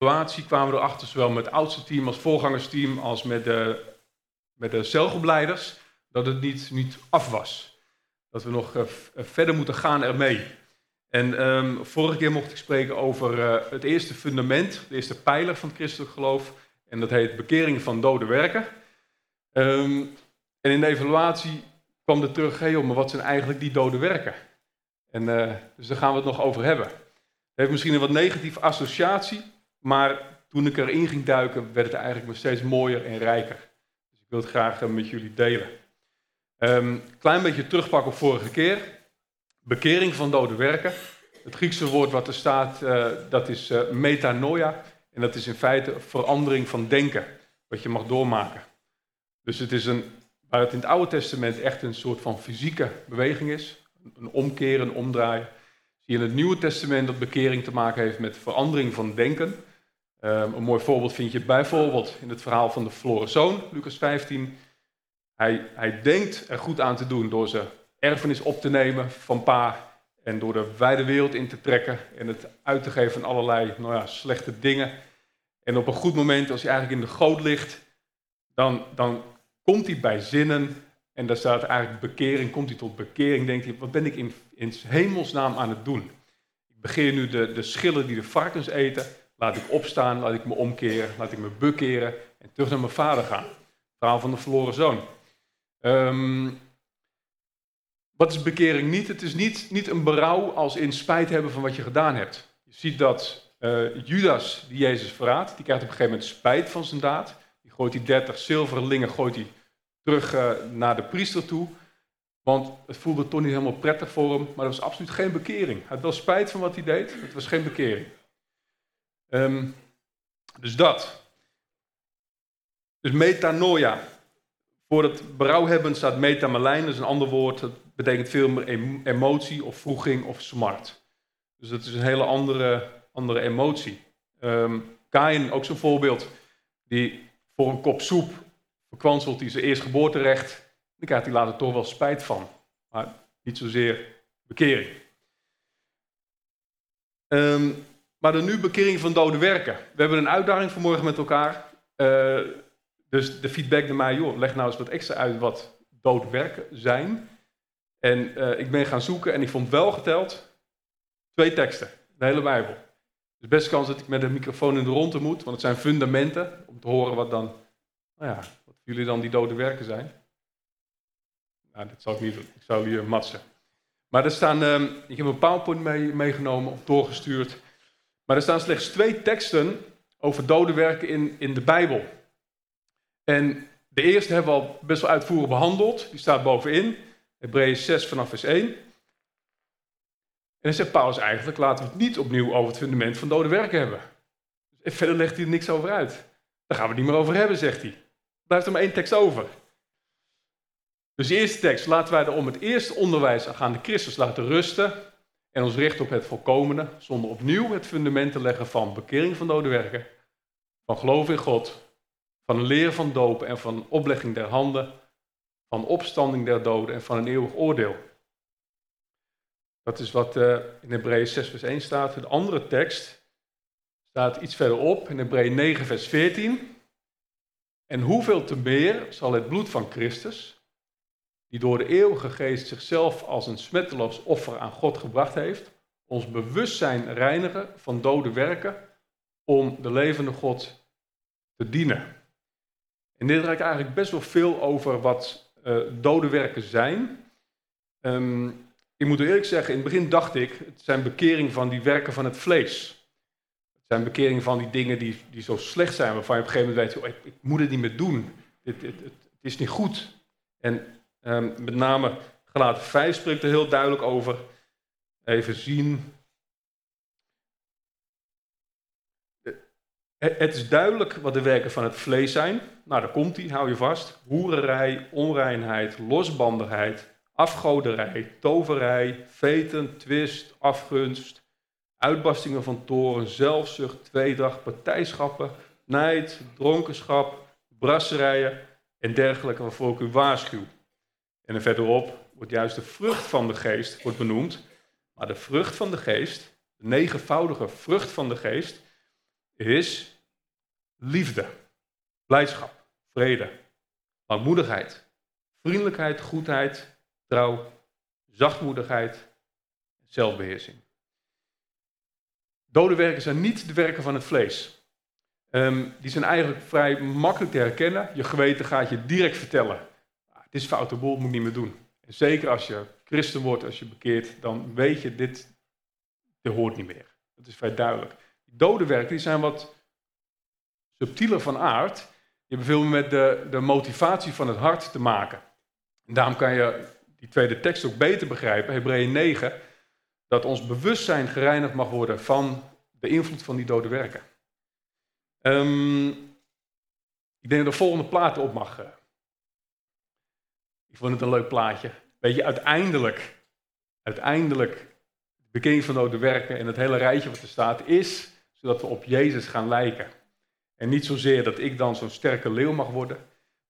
evaluatie kwamen we erachter, zowel met het oudste team als voorgangersteam, als met de, met de celgebleiders, dat het niet, niet af was. Dat we nog verder moeten gaan ermee. En um, vorige keer mocht ik spreken over uh, het eerste fundament, de eerste pijler van het christelijk geloof. En dat heet bekering van dode werken. Um, en in de evaluatie kwam er terug, hey, maar wat zijn eigenlijk die dode werken? En dus daar gaan we het nog over hebben. Het heeft misschien een wat negatieve associatie, maar toen ik erin ging duiken, werd het eigenlijk nog steeds mooier en rijker. Dus ik wil het graag met jullie delen. Um, klein beetje terugpakken op vorige keer. Bekering van dode werken. Het Griekse woord wat er staat, uh, dat is uh, metanoia. En dat is in feite verandering van denken, wat je mag doormaken. Dus het is een, waar het in het Oude Testament echt een soort van fysieke beweging is, een omkeren, een omdraaien, zie je in het Nieuwe Testament dat bekering te maken heeft met verandering van denken. Um, een mooi voorbeeld vind je bijvoorbeeld in het verhaal van de verloren zoon, Lucas 15. Hij, hij denkt er goed aan te doen door zijn erfenis op te nemen van pa en door de wijde wereld in te trekken en het uit te geven van allerlei nou ja, slechte dingen. En op een goed moment, als hij eigenlijk in de goot ligt, dan, dan komt hij bij zinnen en daar staat eigenlijk bekering, komt hij tot bekering, denkt hij, wat ben ik in, in hemelsnaam aan het doen? Ik begin nu de, de schillen die de varkens eten, laat ik opstaan, laat ik me omkeren, laat ik me bekeren en terug naar mijn vader gaan. Verhaal van de verloren zoon. Um, wat is bekering niet? Het is niet, niet een berouw als in spijt hebben van wat je gedaan hebt. Je ziet dat uh, Judas, die Jezus verraadt, die krijgt op een gegeven moment spijt van zijn daad. Die gooit die 30 zilverlingen gooit hij terug uh, naar de priester toe. Want het voelde toch niet helemaal prettig voor hem, maar dat was absoluut geen bekering. Hij had wel spijt van wat hij deed, het was geen bekering. Um, dus dat. Dus metanoia. Voor het berouw hebben staat metamelijn, dat is een ander woord. Dat betekent veel meer emotie of vroeging of smart. Dus dat is een hele andere, andere emotie. Um, Kain, ook zo'n voorbeeld, die voor een kop soep verkwanselt hij zijn eerstgeboorterecht. Dan krijgt hij later toch wel spijt van. Maar niet zozeer bekering. Um, maar dan nu bekering van dode werken. We hebben een uitdaging vanmorgen met elkaar. Uh, dus de feedback naar mij, joh, leg nou eens wat extra uit wat dode werken zijn. En uh, ik ben gaan zoeken en ik vond wel geteld twee teksten, de hele Bijbel. Dus best kans dat ik met een microfoon in de ronde moet, want het zijn fundamenten om te horen wat dan, nou ja, wat jullie dan die dode werken zijn. Nou, dat zal ik niet doen. Ik zou jullie matsen. Maar er staan, uh, ik heb een PowerPoint mee, meegenomen of doorgestuurd. Maar er staan slechts twee teksten over dode werken in, in de Bijbel. En de eerste hebben we al best wel uitvoerig behandeld. Die staat bovenin. Hebreeën 6 vanaf vers 1. En dan zegt Paulus eigenlijk, laten we het niet opnieuw over het fundament van dode werken hebben. En verder legt hij er niks over uit. Daar gaan we het niet meer over hebben, zegt hij. Er blijft er maar één tekst over. Dus de eerste tekst, laten wij er om het eerste onderwijs aan de Christus laten rusten en ons richten op het volkomene, zonder opnieuw het fundament te leggen van bekering van dode werken, van geloof in God, van leer van dopen en van oplegging der handen, van opstanding der doden en van een eeuwig oordeel. Dat is wat uh, in Hebreeën 6 vers 1 staat. De andere tekst staat iets verderop in Hebreeën 9 vers 14. En hoeveel te meer zal het bloed van Christus, die door de eeuwige geest zichzelf als een smetteloos offer aan God gebracht heeft, ons bewustzijn reinigen van dode werken om de levende God te dienen. En dit raakt eigenlijk best wel veel over wat uh, dode werken zijn. Um, ik moet eerlijk zeggen, in het begin dacht ik, het zijn bekering van die werken van het vlees. Het zijn bekering van die dingen die, die zo slecht zijn, waarvan je op een gegeven moment weet, oh, ik, ik, moet het niet meer doen. Het, het, het, is niet goed. En um, met name gelaten 5 spreekt er heel duidelijk over. Even zien. Het is duidelijk wat de werken van het vlees zijn. Nou, daar komt hij, hou je vast. Hoererij, onreinheid, losbandigheid, afgoderij, toverij, veten, twist, afgunst, uitbarstingen van toren, zelfzucht, tweedracht, partijschappen, nijd, dronkenschap, brasserijen en dergelijke waarvoor ik u waarschuw. En er verderop wordt juist de vrucht van de geest wordt benoemd. Maar de vrucht van de geest, de negenvoudige vrucht van de geest, is liefde, blijdschap, vrede, langmoedigheid, vriendelijkheid, goedheid, trouw, zachtmoedigheid, zelfbeheersing. Dode werken zijn niet de werken van het vlees. Ehm, die zijn eigenlijk vrij makkelijk te herkennen. Je geweten gaat je direct vertellen. Het is foute boel, moet ik niet meer doen. En zeker als je christen wordt, als je bekeert, dan weet je, dit, dit hoort niet meer. Dat is vrij duidelijk. Die dode werken die zijn wat subtieler van aard. Die hebben veel met de, de motivatie van het hart te maken. En daarom kan je die tweede tekst ook beter begrijpen, Hebreeën 9, dat ons bewustzijn gereinigd mag worden van de invloed van die dode werken. Um, ik denk dat de volgende plaat op mag. Ik vond het een leuk plaatje. Weet je, uiteindelijk, uiteindelijk, de bekering van dode werken en het hele rijtje wat er staat, is zodat we op Jezus gaan lijken. En niet zozeer dat ik dan zo'n sterke leeuw mag worden,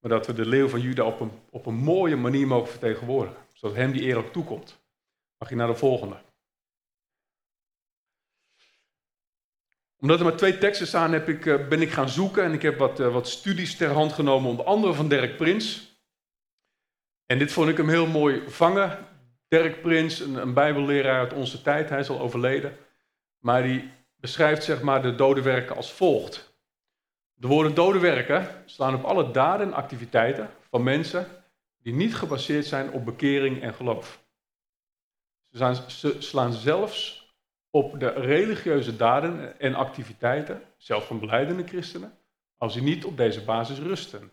maar dat we de leeuw van Juda op een, op een mooie manier mogen vertegenwoordigen. Zodat hem die eer ook toekomt. Mag je naar de volgende. Omdat er maar twee teksten staan, heb ik, eh, ben ik gaan zoeken en ik heb wat, eh, wat studies ter hand genomen, onder andere van Dirk Prins. En dit vond ik hem heel mooi vangen. Dirk Prins, een, bijbelleraar uit onze tijd, hij is al overleden. Maar die beschrijft zeg maar de dode werken als volgt. De woorden dode werken slaan op alle daden en activiteiten van mensen die niet gebaseerd zijn op bekering en geloof. Ze, ze slaan zelfs op de religieuze daden en activiteiten, zelfs van beleidende christenen, als die niet op deze basis rusten.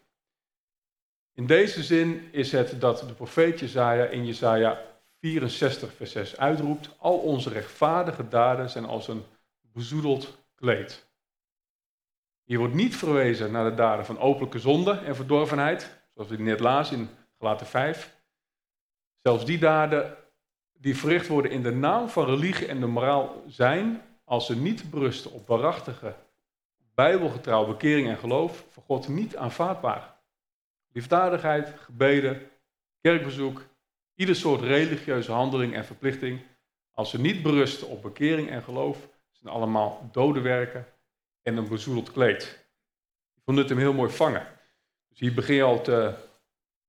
In deze zin is het dat de profeet Jezaja in Jezaja 64 vers 6 uitroept, al onze rechtvaardige daden zijn als een bezoedeld kleed. Hier wordt niet verwezen naar de daden van openlijke zonde en verdorvenheid, zoals we net lazen in Galaten 5. Zelfs die daden die verricht worden in de naam van religie en de moraal zijn, als ze niet berusten op waarachtige, bijbelgetrouw bekering en geloof, voor God niet aanvaardbaar. Liefdadigheid, gebeden, kerkbezoek, ieder soort religieuze handeling en verplichting, als ze niet berusten op bekering en geloof, zijn allemaal dode werken en een bezoedeld kleed. Ik vond het hem heel mooi vangen. Dus hier begin je al te,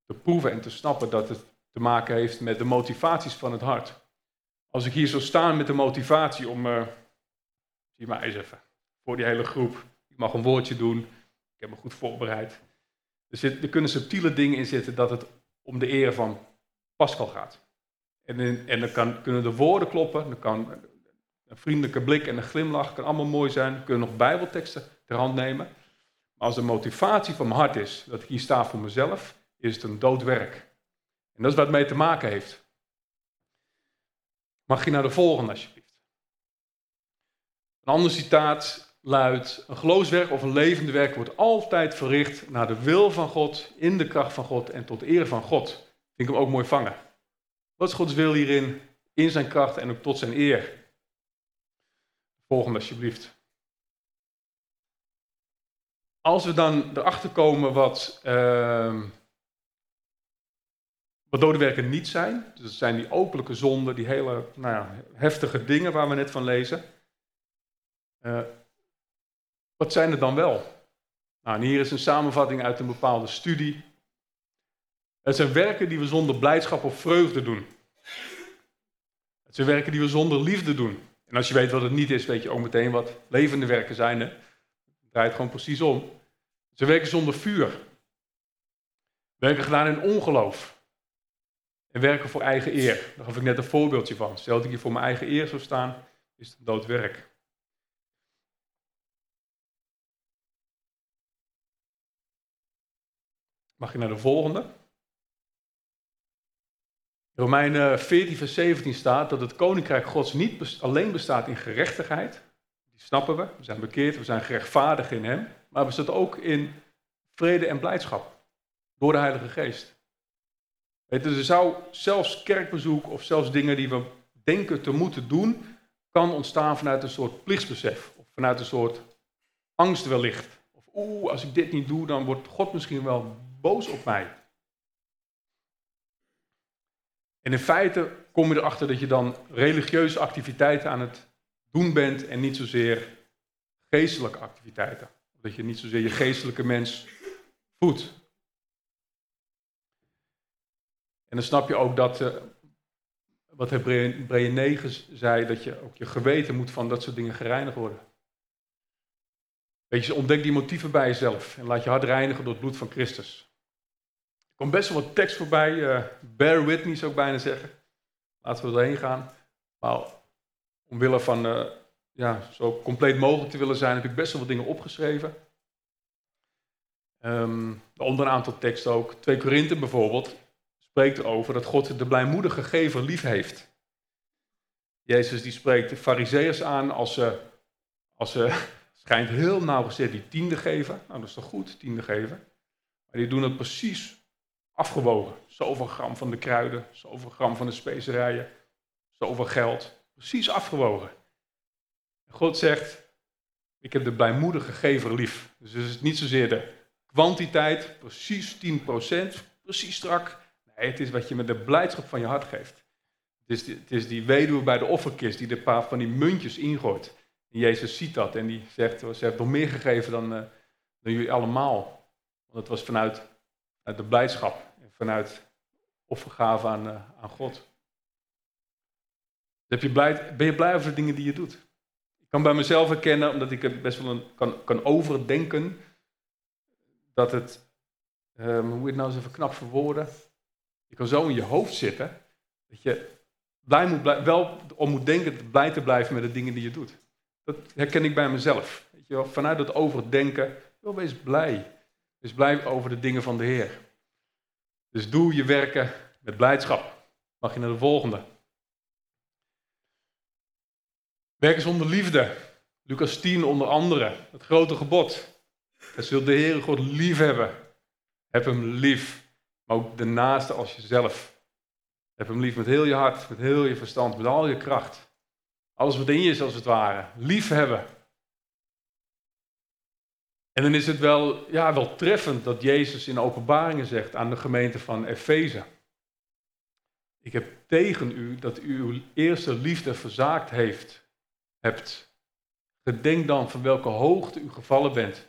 te proeven en te snappen dat het te maken heeft met de motivaties van het hart. Als ik hier zou staan met de motivatie om, uh, zie maar eens even, voor die hele groep, ik mag een woordje doen, ik heb me goed voorbereid. Er, zit, er kunnen subtiele dingen in zitten dat het om de eer van Pascal gaat. En, en dan kan, kunnen de woorden kloppen, dan kan een vriendelijke blik en een glimlach kan allemaal mooi zijn. We kunnen nog bijbelteksten ter hand nemen. Maar als de motivatie van mijn hart is dat ik hier sta voor mezelf, is het een dood werk. En dat is wat het mee te maken heeft. Mag je naar de volgende alsjeblieft. Een ander citaat luidt: Een geloofswerk of een levende werk wordt altijd verricht naar de wil van God, in de kracht van God en tot eer van God. Vind ik hem ook mooi vangen. Wat is Gods wil hierin? In zijn kracht en ook tot zijn eer. Volgende alsjeblieft. Als we dan erachter komen wat. Uh, wat dode werken niet zijn, dus dat zijn die openlijke zonden, die hele nou ja, heftige dingen waar we net van lezen. Uh, wat zijn er dan wel? Nou, hier is een samenvatting uit een bepaalde studie. Het zijn werken die we zonder blijdschap of vreugde doen. Het zijn werken die we zonder liefde doen. En als je weet wat het niet is, weet je ook meteen wat levende werken zijn. Het draait gewoon precies om. Ze werken zonder vuur. Werken gedaan in ongeloof. En werken voor eigen eer. Daar gaf ik net een voorbeeldje van. Stel dat ik hier voor mijn eigen eer zou staan, is het dood Mag je naar de volgende? Romeinen 14, vers 17 staat dat het koninkrijk Gods niet alleen bestaat in gerechtigheid. Die snappen we. We zijn bekeerd, we zijn gerechtvaardigd in Hem. Maar we bestaat ook in vrede en blijdschap. Door de Heilige Geest. Weet er zou zelfs kerkbezoek of zelfs dingen die we denken te moeten doen, kan ontstaan vanuit een soort plichtsbesef. Of vanuit een soort angst wellicht. Of oeh, als ik dit niet doe, dan wordt God misschien wel boos op mij. En in feite kom je erachter dat je dan religieuze activiteiten aan het doen bent en niet zozeer geestelijke activiteiten. Dat je niet zozeer je geestelijke mens voedt. En dan snap je ook dat, uh, wat Hebreeën 9 zei, dat je ook je geweten moet van dat soort dingen gereinigd worden. Weet je, ontdek die motieven bij jezelf en laat je hart reinigen door het bloed van Christus. Komt best wel wat tekst voorbij, uh, bear with me zou ik bijna zeggen. Laten we erheen gaan. Maar omwille van uh, ja, zo compleet mogelijk te willen zijn, heb ik best wel wat dingen opgeschreven. Onder een aantal teksten ook. 2 Korinthe bijvoorbeeld spreekt erover dat God de blijmoedige gever lief heeft. Jezus die spreekt de fariseërs aan als ze, als ze schijnt heel nauwgezet die tiende geven. Nou, dat is toch goed, tiende geven. Maar die doen het precies afgewogen. Zoveel gram van de kruiden, zoveel gram van de specerijen, zoveel geld. Precies afgewogen. God zegt, ik heb de blijmoedige gever lief. Dus het is niet zozeer de kwantiteit, precies 10%, precies strak. Nee, het is wat je met de blijdschap van je hart geeft. Het is die, het is die weduwe bij de offerkist die de paar van die muntjes ingooit. En Jezus ziet dat en die zegt, ze heeft nog meer gegeven dan, uh, dan jullie allemaal. Want het was vanuit, de blijdschap vanuit offergave aan, uh, aan God. Heb je blij, ben je blij over de dingen die je doet? Ik kan bij mezelf herkennen, omdat ik het best wel kan, kan overdenken, dat het, um, hoe je het nou eens even knap verwoorden? Je kan zo in je hoofd zitten, dat je blij moet blij, wel om moet denken blij te blijven met de dingen die je doet. Dat herken ik bij mezelf. Weet je wel, vanuit het overdenken, wel, wees blij. Wees blij over de dingen van de Heer. Dus doe je werken met blijdschap. Mag je naar de volgende. Werken zonder liefde. Lucas 10 onder andere. Het grote gebod. Je zult de Heere God lief hebben. Heb hem lief. Maar ook de naaste als jezelf. Heb hem lief met heel je hart, met heel je verstand, met al je kracht. Alles wat in je is, als het ware. Lief hebben. En dan is het wel, ja, wel treffend dat Jezus in openbaringen zegt aan de gemeente van Efeze. Ik heb tegen u dat u uw eerste liefde verzaakt heeft, hebt. Gedenk dan van welke hoogte u gevallen bent.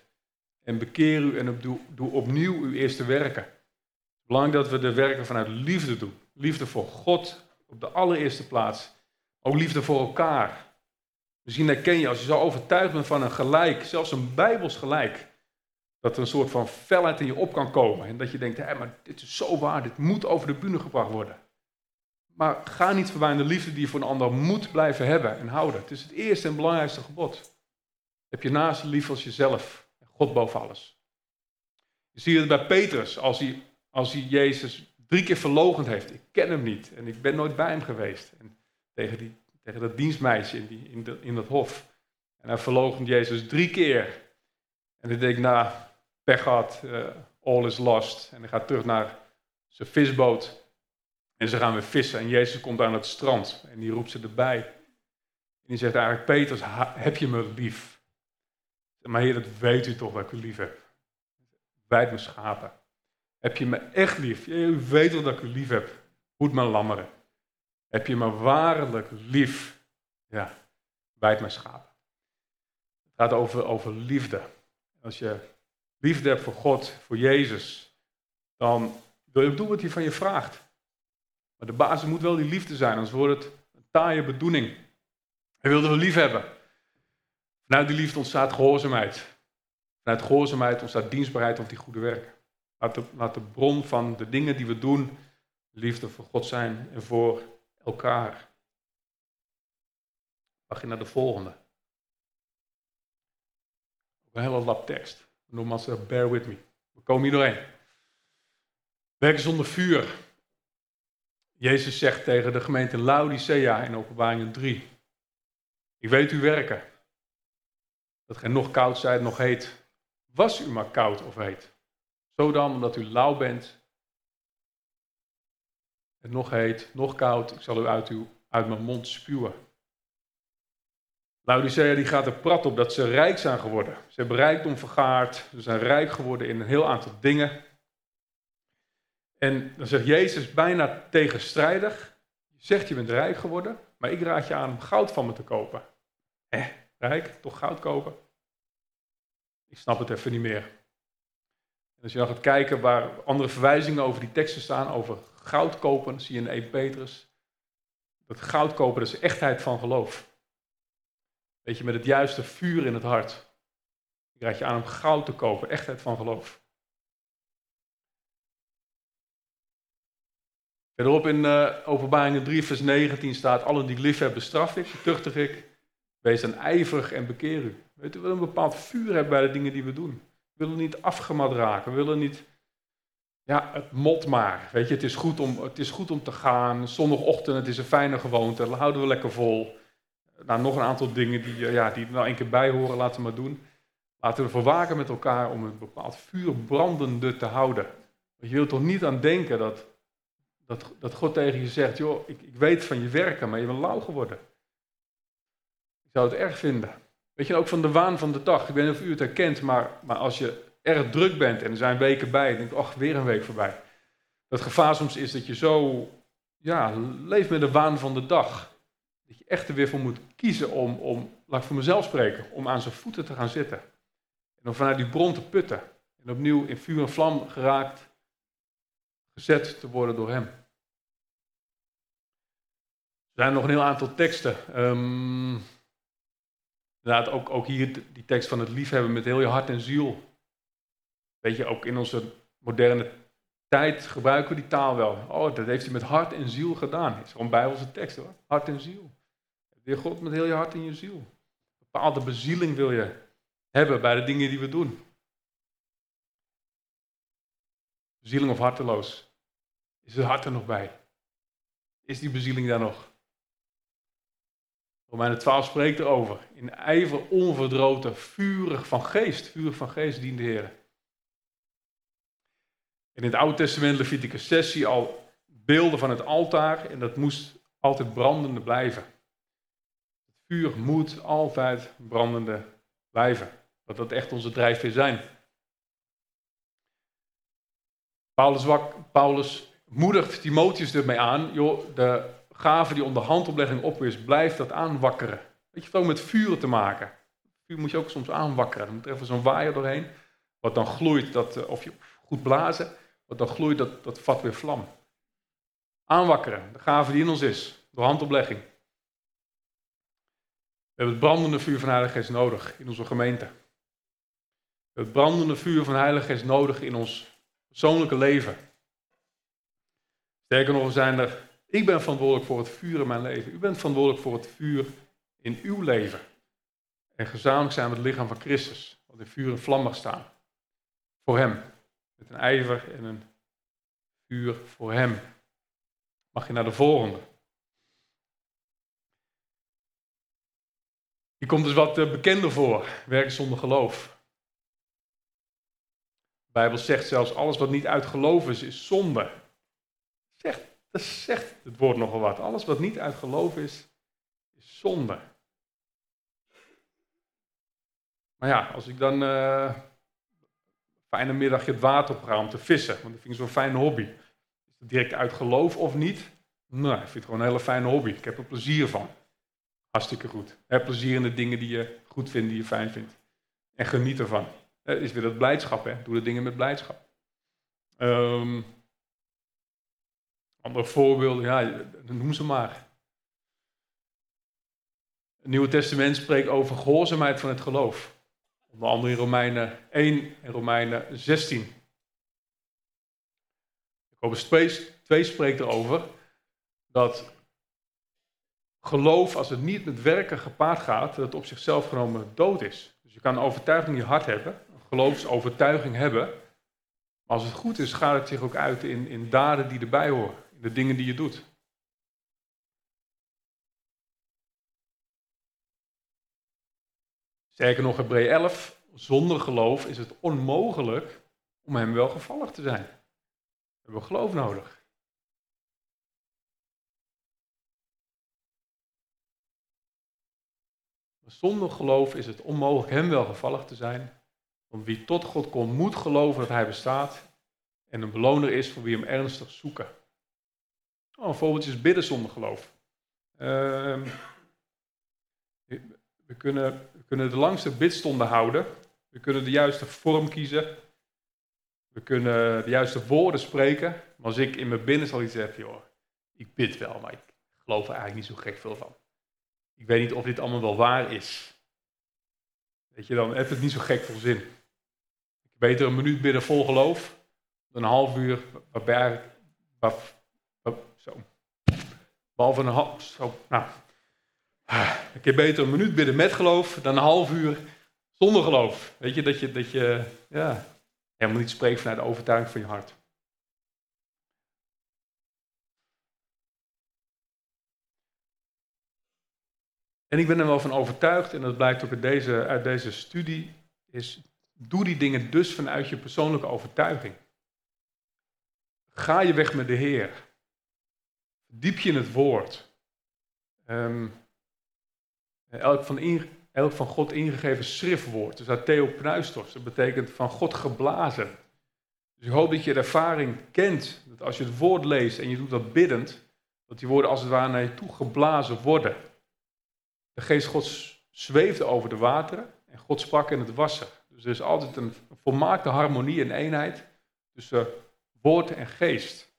En bekeer u en doe, doe opnieuw uw eerste werken. Belangrijk dat we de werken vanuit liefde doen. Liefde voor God op de allereerste plaats. Ook liefde voor elkaar. Misschien herken je, als je zo overtuigd bent van een gelijk, zelfs een bijbels gelijk, dat er een soort van felheid in je op kan komen. En dat je denkt, hé, maar dit is zo waar, dit moet over de bühne gebracht worden. Maar ga niet voorbij aan de liefde die je voor een ander moet blijven hebben en houden. Het is het eerste en belangrijkste gebod. Heb je naast lief als jezelf. God boven alles. Je ziet het bij Petrus, als hij, als hij Jezus drie keer verlogend heeft. Ik ken hem niet en ik ben nooit bij hem geweest. En tegen, die, tegen dat dienstmeisje in, die, in, in dat hof. En hij verloochent Jezus drie keer. En hij denkt, nou, pech gehad, uh, all is lost. En hij gaat terug naar zijn visboot. En ze gaan weer vissen. En Jezus komt aan het strand. En die roept ze erbij. En die zegt eigenlijk, Petrus, heb je me lief? Maar heer, dat weet u toch dat ik u lief heb. Wijd me schapen. Heb je me echt lief? U weet toch dat ik u lief heb. Hoed mijn lammeren. Heb je me waarlijk lief? Ja, bijt mijn schapen. Het gaat over, over liefde. Als je liefde hebt voor God, voor Jezus, dan wil je doen wat hij van je vraagt. Maar de basis moet wel die liefde zijn, anders wordt het een taaie bedoeling. Hij wilde we lief hebben. Vanuit die liefde ontstaat gehoorzaamheid. Vanuit gehoorzaamheid ontstaat dienstbaarheid of die goede werken. Laat de, laat de bron van de dingen die we doen liefde voor God zijn en voor elkaar. Mag je naar de volgende. Een hele lap tekst. Nogmaals, uh, bear with me. We komen hier doorheen. Werken zonder vuur. Jezus zegt tegen de gemeente Laodicea in openbaring 3. Ik weet u werken. Dat gij nog koud zijt, nog heet. Was u maar koud of heet. Zo dan, omdat u lauw bent nog heet, nog koud, ik zal u uit, uw, uit mijn mond spuwen. Laodicea die gaat er prat op dat ze rijk zijn geworden. Ze hebben rijkdom vergaard, ze zijn rijk geworden in een heel aantal dingen. En dan zegt Jezus bijna tegenstrijdig, je zegt je bent rijk geworden, maar ik raad je aan om goud van me te kopen. Eh, rijk, toch goud kopen? Ik snap het even niet meer. En als je dan gaat kijken waar andere verwijzingen over die teksten staan, over goud kopen, zie je in 1 Petrus. Dat goud kopen, dat is echtheid van geloof. Weet je, met het juiste vuur in het hart. Ik raad je aan om goud te kopen, echtheid van geloof. Verderop in uh, Openbaringen 3, vers 19 staat: Allen die lief hebben, straf ik, tuchtig ik. Wees dan ijverig en bekeer u. Weet u, we willen een bepaald vuur hebben bij de dingen die we doen. We willen niet afgemat raken. We willen niet, ja, het mot maar. Weet je, het is goed om, het is goed om te gaan. Zondagochtend, het is een fijne gewoonte. Houden we lekker vol. Nou, nog een aantal dingen die, eh, ja, die er nou een keer bij horen, laten we maar doen. Laten we verwaken met elkaar om een bepaald vuur brandende te houden. Je wilt toch niet aan denken dat, dat, dat God tegen je zegt, joh, ik, ik weet van je werken, maar je bent lauw geworden. Ik zou het erg vinden. Weet je, ook van de waan van de dag. Ik weet niet of u het herkent, maar, maar als je erg druk bent en er zijn weken bij, denk ik, ach, weer een week voorbij. Dat gevaar soms is dat je zo, ja, leeft met de waan van de dag. Dat je echt er weer voor moet kiezen om, om, laat ik voor mezelf spreken, om aan zijn voeten te gaan zitten. En om vanuit die bron te putten. En opnieuw in vuur en vlam geraakt, gezet te worden door hem. Er zijn nog een heel aantal teksten. Um, inderdaad, ook, ook hier die tekst van het liefhebben met heel je hart en ziel. Weet je, ook in onze moderne tijd gebruiken we die taal wel. Oh, dat heeft hij met hart en ziel gedaan. Het is gewoon Bijbelse tekst hoor. Hart en ziel. Weer God met heel je hart en je ziel. Een bepaalde bezieling wil je hebben bij de dingen die we doen. Bezieling of harteloos? Is het hart er nog bij? Is die bezieling daar nog? Romeinen 12 spreekt erover. In ijver onverdroten, vurig van geest. Vurig van geest dient de Heer. In het Oude Testament, Leviticus 6, zie al beelden van het altaar. En dat moest altijd brandende blijven. Het vuur moet altijd brandende blijven. Dat dat echt onze drijfveer zijn. Paulus, Paulus moedigt Timotheus ermee aan. Joh, de gave die onder handoplegging op is, blijft dat aanwakkeren. Weet je, het ook met vuren te maken. Vuur moet je ook soms aanwakkeren. Er moet even zo'n waaier doorheen, wat dan gloeit, dat, eh, of je goed blazen, wat dan gloeit, dat, dat vat weer vlam. Aanwakkeren, de gave die in ons is, door handoplegging. We hebben het brandende vuur van Heilige Geest nodig in onze gemeente. We hebben het brandende vuur van Heilige Geest nodig in ons persoonlijke leven. Sterker nog, we zijn er ik ben verantwoordelijk voor het vuur in mijn leven. U bent verantwoordelijk voor het vuur in uw leven. En gezamenlijk zijn we het lichaam van Christus, wat in vuur en vlam mag staan. Voor Hem. Met een ijver en een vuur voor Hem. Mag je naar de volgende. Hier komt dus wat eh, bekender voor. Werken zonder geloof. De Bijbel zegt zelfs alles wat niet uit geloof is, is zonde. Zegt dat zegt het woord nogal wat. Alles wat niet uit geloof is, is zonde. Maar ja, als ik dan uh, fijne middagje het water op om te vissen, want dat vind ik zo'n fijne hobby. Is het direct uit geloof of niet? Nou, ik vind het gewoon een hele fijne hobby. Ik heb er plezier van. Hartstikke goed. Heb plezier in de dingen die je goed vindt, die je fijn vindt. En geniet ervan. Is weer dat blijdschap, hè. Doe de dingen met blijdschap. Um, andere voorbeelden, ja, noem ze maar. Het Nieuwe Testament spreekt over gehoorzaamheid van het geloof. Onder andere in Romeinen 1 en Romeinen 16. Jacobus 2 spreekt erover dat geloof, als het niet met werken gepaard gaat, dat het op zichzelf genomen dood is. Dus je kan een overtuiging in je hart hebben, een geloofsovertuiging hebben, maar als het goed is, gaat het zich ook uit in, in daden die erbij horen de dingen die je doet. Sterker nog, Hebreeën 11, zonder geloof is het onmogelijk om hem welgevallig te zijn. We hebben geloof nodig. Zonder geloof is het onmogelijk hem welgevallig te zijn. Want wie tot God komt, moet geloven dat hij bestaat en een beloner is voor wie hem ernstig zoeken. Oh, een voorbeeldje is bidden zonder geloof. Ehm, we, kunnen, kunnen de langste bidstonden houden We kunnen de juiste vorm kiezen. We kunnen de juiste woorden spreken. Maar als ik in mijn binnen al iets heb, joh, ik bid wel, maar ik geloof er eigenlijk niet zo gek veel van. Ik weet niet of dit allemaal wel waar is. Weet je, dan heeft het niet zo gek veel zin. Beter een minuut bidden vol geloof dan een half uur waarbij waar. Behalve een half, zo, nou. Ik heb beter een minuut bidden met geloof dan een half uur zonder geloof. Weet je, dat je, dat je ja, helemaal niet spreekt vanuit de overtuiging van je hart. En ik ben er wel van overtuigd, en dat blijkt ook uit deze, uit deze studie, is doe die dingen dus vanuit je persoonlijke overtuiging. Ga je weg met de Heer. Diep je in het woord. Um, elk, van elk van God ingegeven schriftwoord, dus uit Theopneustos, dat betekent van God geblazen. Dus ik hoop dat je de ervaring kent, dat als je het woord leest en je doet dat biddend, dat die woorden als het ware naar je toe geblazen worden. De geest Gods zweefde over de wateren en God sprak in het wassen. Dus er is altijd een volmaakte harmonie en eenheid tussen woord en geest.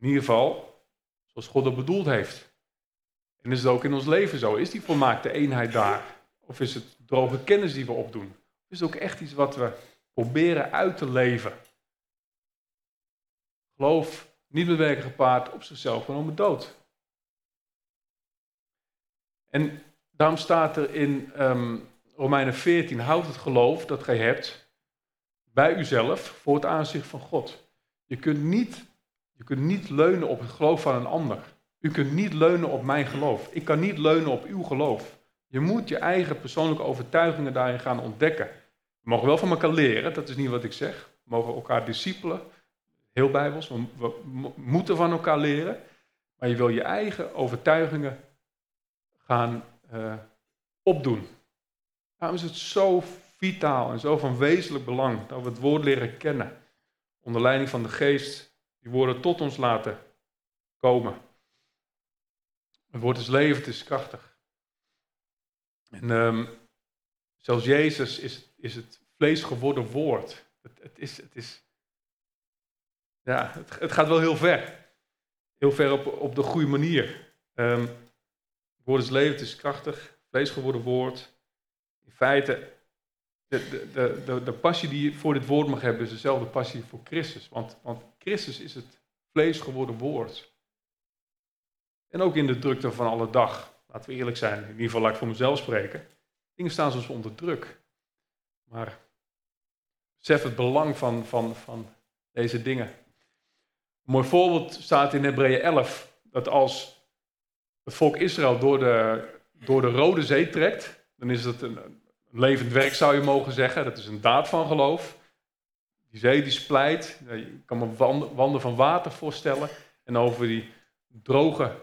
In ieder geval, zoals God dat bedoeld heeft. En is het ook in ons leven zo? Is die volmaakte eenheid daar? Of is het droge kennis die we opdoen? Is het ook echt iets wat we proberen uit te leven? Geloof, niet met werken gepaard, op zichzelf genomen dood. En daarom staat er in um, Romeinen 14, houd het geloof dat gij hebt bij uzelf voor het aanzicht van God. Je kunt, niet, je kunt niet leunen op het geloof van een ander. U kunt niet leunen op mijn geloof. Ik kan niet leunen op uw geloof. Je moet je eigen persoonlijke overtuigingen daarin gaan ontdekken. We mogen wel van elkaar leren, dat is niet wat ik zeg. We mogen elkaar discipelen, heel bijbels, we, moeten van elkaar leren. Maar je wil je eigen overtuigingen gaan uh, opdoen. Daarom is het zo vitaal en zo van wezenlijk belang dat we het woord leren kennen. Onder leiding van de geest die woorden tot ons laten komen. Het woord is levend, is krachtig. En um, zelfs Jezus is, is het vlees geworden woord. Het, het, is, het, is, ja, het, het, gaat wel heel ver. Heel ver op, op de goede manier. Um, het woord is levend, is krachtig. Vlees geworden woord. In feite de, de, de, de, passie die je voor dit woord mag hebben, is dezelfde passie voor Christus. Want, want Christus is het vlees geworden woord. En ook in de drukte van alle dag, laten we eerlijk zijn, in ieder geval laat ik voor mezelf spreken. Dingen staan soms onder druk. Maar besef het belang van, van, van deze dingen. Een mooi voorbeeld staat in Hebreeën 11, dat als het volk Israël door de, door de Rode Zee trekt, dan is het een, levend werk zou je mogen zeggen. Dat is een daad van geloof. Die zee die splijt. Je kan me wanden van water voorstellen. En over die droge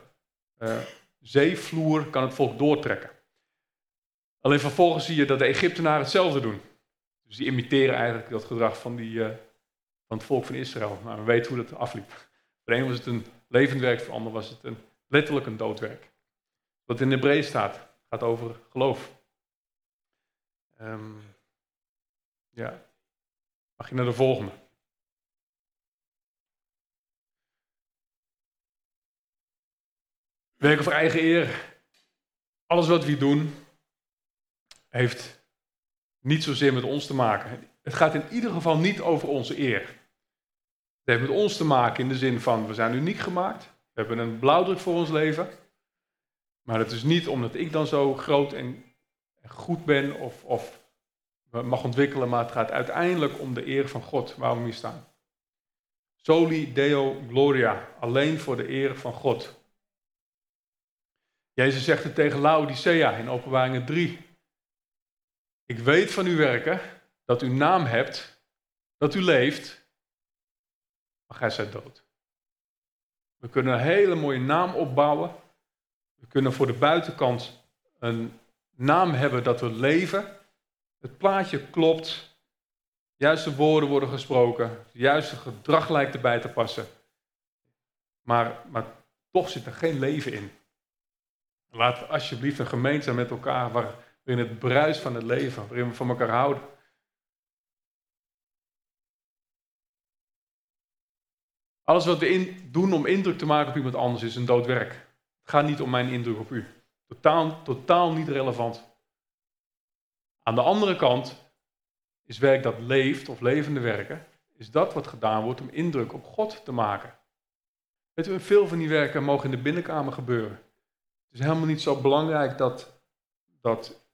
uh, zeevloer kan het volk doortrekken. Alleen vervolgens zie je dat de Egyptenaren hetzelfde doen. Dus die imiteren eigenlijk dat gedrag van, die, uh, van het volk van Israël. Maar we weten hoe dat afliep. Voor de een was het een levend werk, voor de ander was het een, letterlijk een doodwerk. Wat in de Hebreeën staat, gaat over geloof. Um, ja. Mag je naar de volgende? Werken voor eigen eer. Alles wat we doen heeft niet zozeer met ons te maken. Het gaat in ieder geval niet over onze eer. Het heeft met ons te maken in de zin van we zijn uniek gemaakt. We hebben een blauwdruk voor ons leven. Maar het is niet omdat ik dan zo groot en goed ben of, of mag ontwikkelen, maar het gaat uiteindelijk om de eer van God waar we hier staan. Soli Deo Gloria, alleen voor de eer van God. Jezus zegt het tegen Laodicea in Openbaringen 3. Ik weet van uw werken dat u naam hebt, dat u leeft, maar gij zijt dood. We kunnen een hele mooie naam opbouwen. We kunnen voor de buitenkant een naam hebben dat we leven. Het plaatje klopt. Juiste woorden worden gesproken. Het juiste gedrag lijkt erbij te passen. Maar, maar toch zit er geen leven in. Laat alsjeblieft een gemeente met elkaar waarin het bruis van het leven, waarin we van elkaar houden. Alles wat we in, doen om indruk te maken op iemand anders is een dood werk. Het gaat niet om mijn indruk op u. Totaal, totaal niet relevant. Aan de andere kant is werk dat leeft of levende werken, is dat wat gedaan wordt om indruk op God te maken. Weet u, veel van die werken mogen in de binnenkamer gebeuren. Het is helemaal niet zo belangrijk dat, dat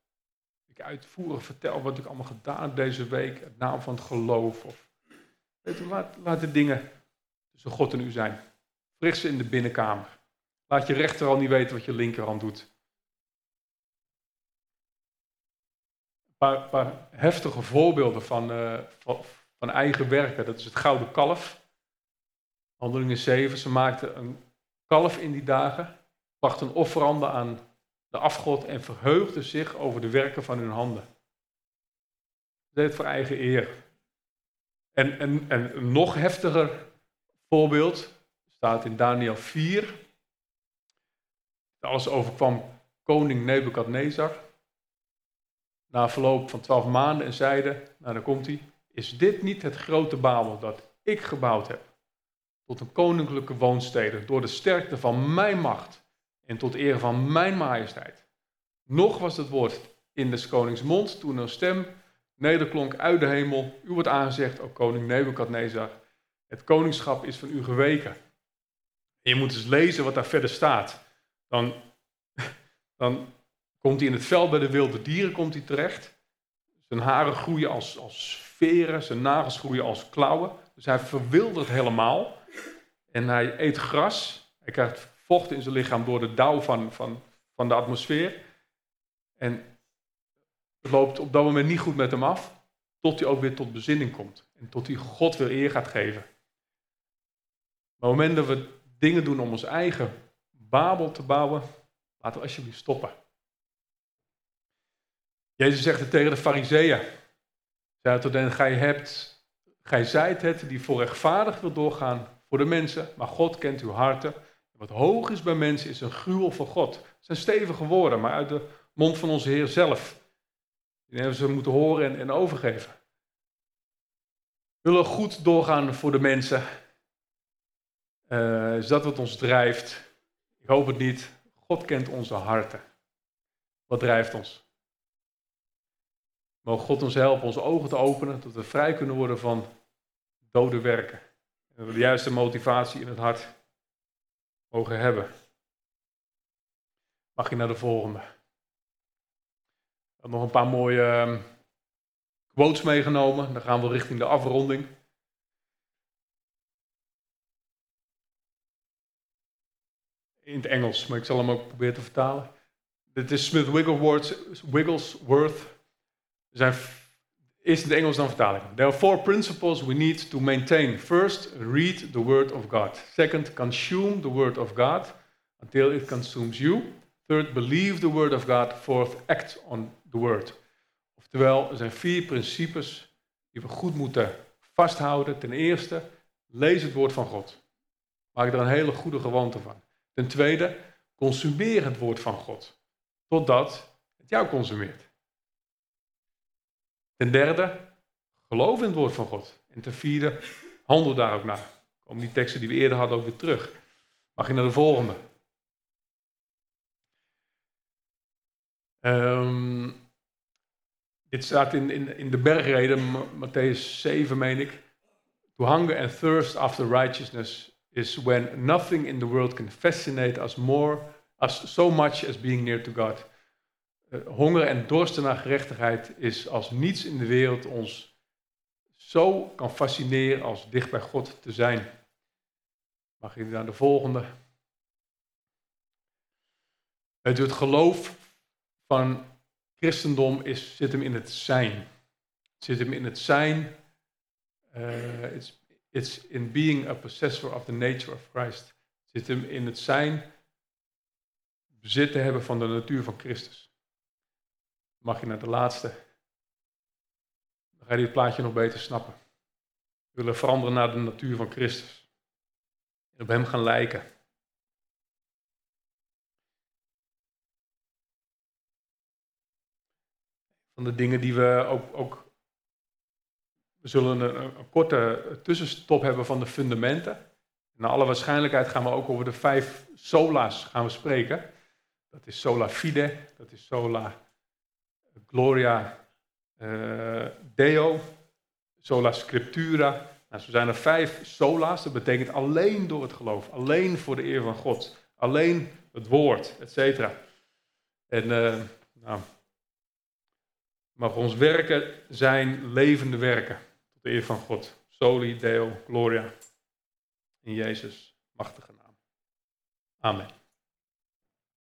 ik uitvoerig vertel wat ik allemaal gedaan heb deze week, het naam van het geloof. Of, weet u, laat, laat de dingen tussen God en u zijn. Richt ze in de binnenkamer. Laat je rechterhand niet weten wat je linkerhand doet. Paar, paar heftige voorbeelden van, uh, van, van, eigen werken. Dat is het gouden kalf. Handelingen 7. Ze maakten een kalf in die dagen. Brachten een offerande aan de afgod en verheugden zich over de werken van hun handen. Ze deed het voor eigen eer. En, en, en een nog heftiger voorbeeld staat in Daniel 4. Alles overkwam koning Nebukadnezar. Na verloop van twaalf maanden en zeide, nou dan komt hij, is dit niet het grote Babel dat ik gebouwd heb? Tot een koninklijke woonstede, door de sterkte van mijn macht en tot eer van mijn majesteit. Nog was het woord in des konings mond toen een stem nederklonk uit de hemel. U wordt aangezegd, o koning Nebukadnezar, het koningschap is van u geweken. En je moet eens lezen wat daar verder staat. Dan, dan komt hij in het veld bij de wilde dieren komt hij terecht. Zijn haren groeien als, als veren, zijn nagels groeien als klauwen. Dus hij verwildert helemaal. En hij eet gras. Hij krijgt vocht in zijn lichaam door de dauw van, van, van de atmosfeer. En het loopt op dat moment niet goed met hem af, tot hij ook weer tot bezinning komt. En tot hij God weer eer gaat geven. Maar op het moment dat we dingen doen om ons eigen Babel te bouwen, laten we alsjeblieft stoppen. Jezus zegt het tegen de fariseeën. Zei tot hen, gij hebt, gij zijt het die voor rechtvaardig wil doorgaan voor de mensen, maar God kent uw harten. Wat hoog is bij mensen is een gruwel voor God. Het zijn stevige woorden, maar uit de mond van onze Heer zelf. Die hebben ze moeten horen en, en overgeven. We willen goed doorgaan voor de mensen. Uh, is dat wat ons drijft? Ik hoop het niet. God kent onze harten. Wat drijft ons? Mogen God ons helpen onze ogen te openen, dat we vrij kunnen worden van dode werken. En we de juiste motivatie in het hart mogen hebben. Mag je naar de volgende. Nog een paar mooie ehm, quotes meegenomen. Dan gaan we richting de afronding. In het Engels, maar ik zal hem ook proberen te vertalen. Dit is Smith Wigglesworth. Zijn eerst in het Engels dan vertaling. There are four principles we need to maintain. First, read the word of God. Second, consume the word of God until it consumes you. Third, believe the word of God. Fourth, act on the word. Oftewel, er zijn vier principes die we goed moeten vasthouden. Ten eerste, lees het woord van God. Maak er een hele goede gewoonte van. Ten tweede, consumeer het woord van God. Totdat het jou consumeert. Ten derde, geloof in het woord van God. En ten vierde, handel daar ook naar. Komen die teksten die we eerder hadden ook weer terug. Mag je naar de volgende. Um, dit staat in, in, in de bergreden, Matthäus 7 meen ik. To hunger and thirst after righteousness is when nothing in the world can fascinate us more, as so much as being near to God. Uh, honger en dorsten naar gerechtigheid is als niets in de wereld ons zo kan fascineren als dicht bij God te zijn. Mag je naar de volgende? Het, geloof van christendom is, zit hem in het zijn. Het zit hem in het zijn. Uh, it's, it's in being a possessor of the nature of Christ. Het zit hem in het zijn, bezit te hebben van de natuur van Christus. Mag je naar de laatste. Dan ga je dit plaatje nog beter snappen. We willen veranderen naar de natuur van Christus. En op hem gaan lijken. van de dingen die we ook. ook we zullen een, korte tussenstop hebben van de fundamenten. Naar alle waarschijnlijkheid gaan we ook over de vijf sola's gaan we spreken. Dat is sola fide, dat is sola gloria uh, deo, sola scriptura. Nou, zo zijn er vijf sola's, dat betekent alleen door het geloof, alleen voor de eer van God, alleen het woord, etc. En uh, nou, mag ons werken zijn levende werken, tot de eer van God. Soli Deo Gloria. In Jezus' machtige naam. Amen.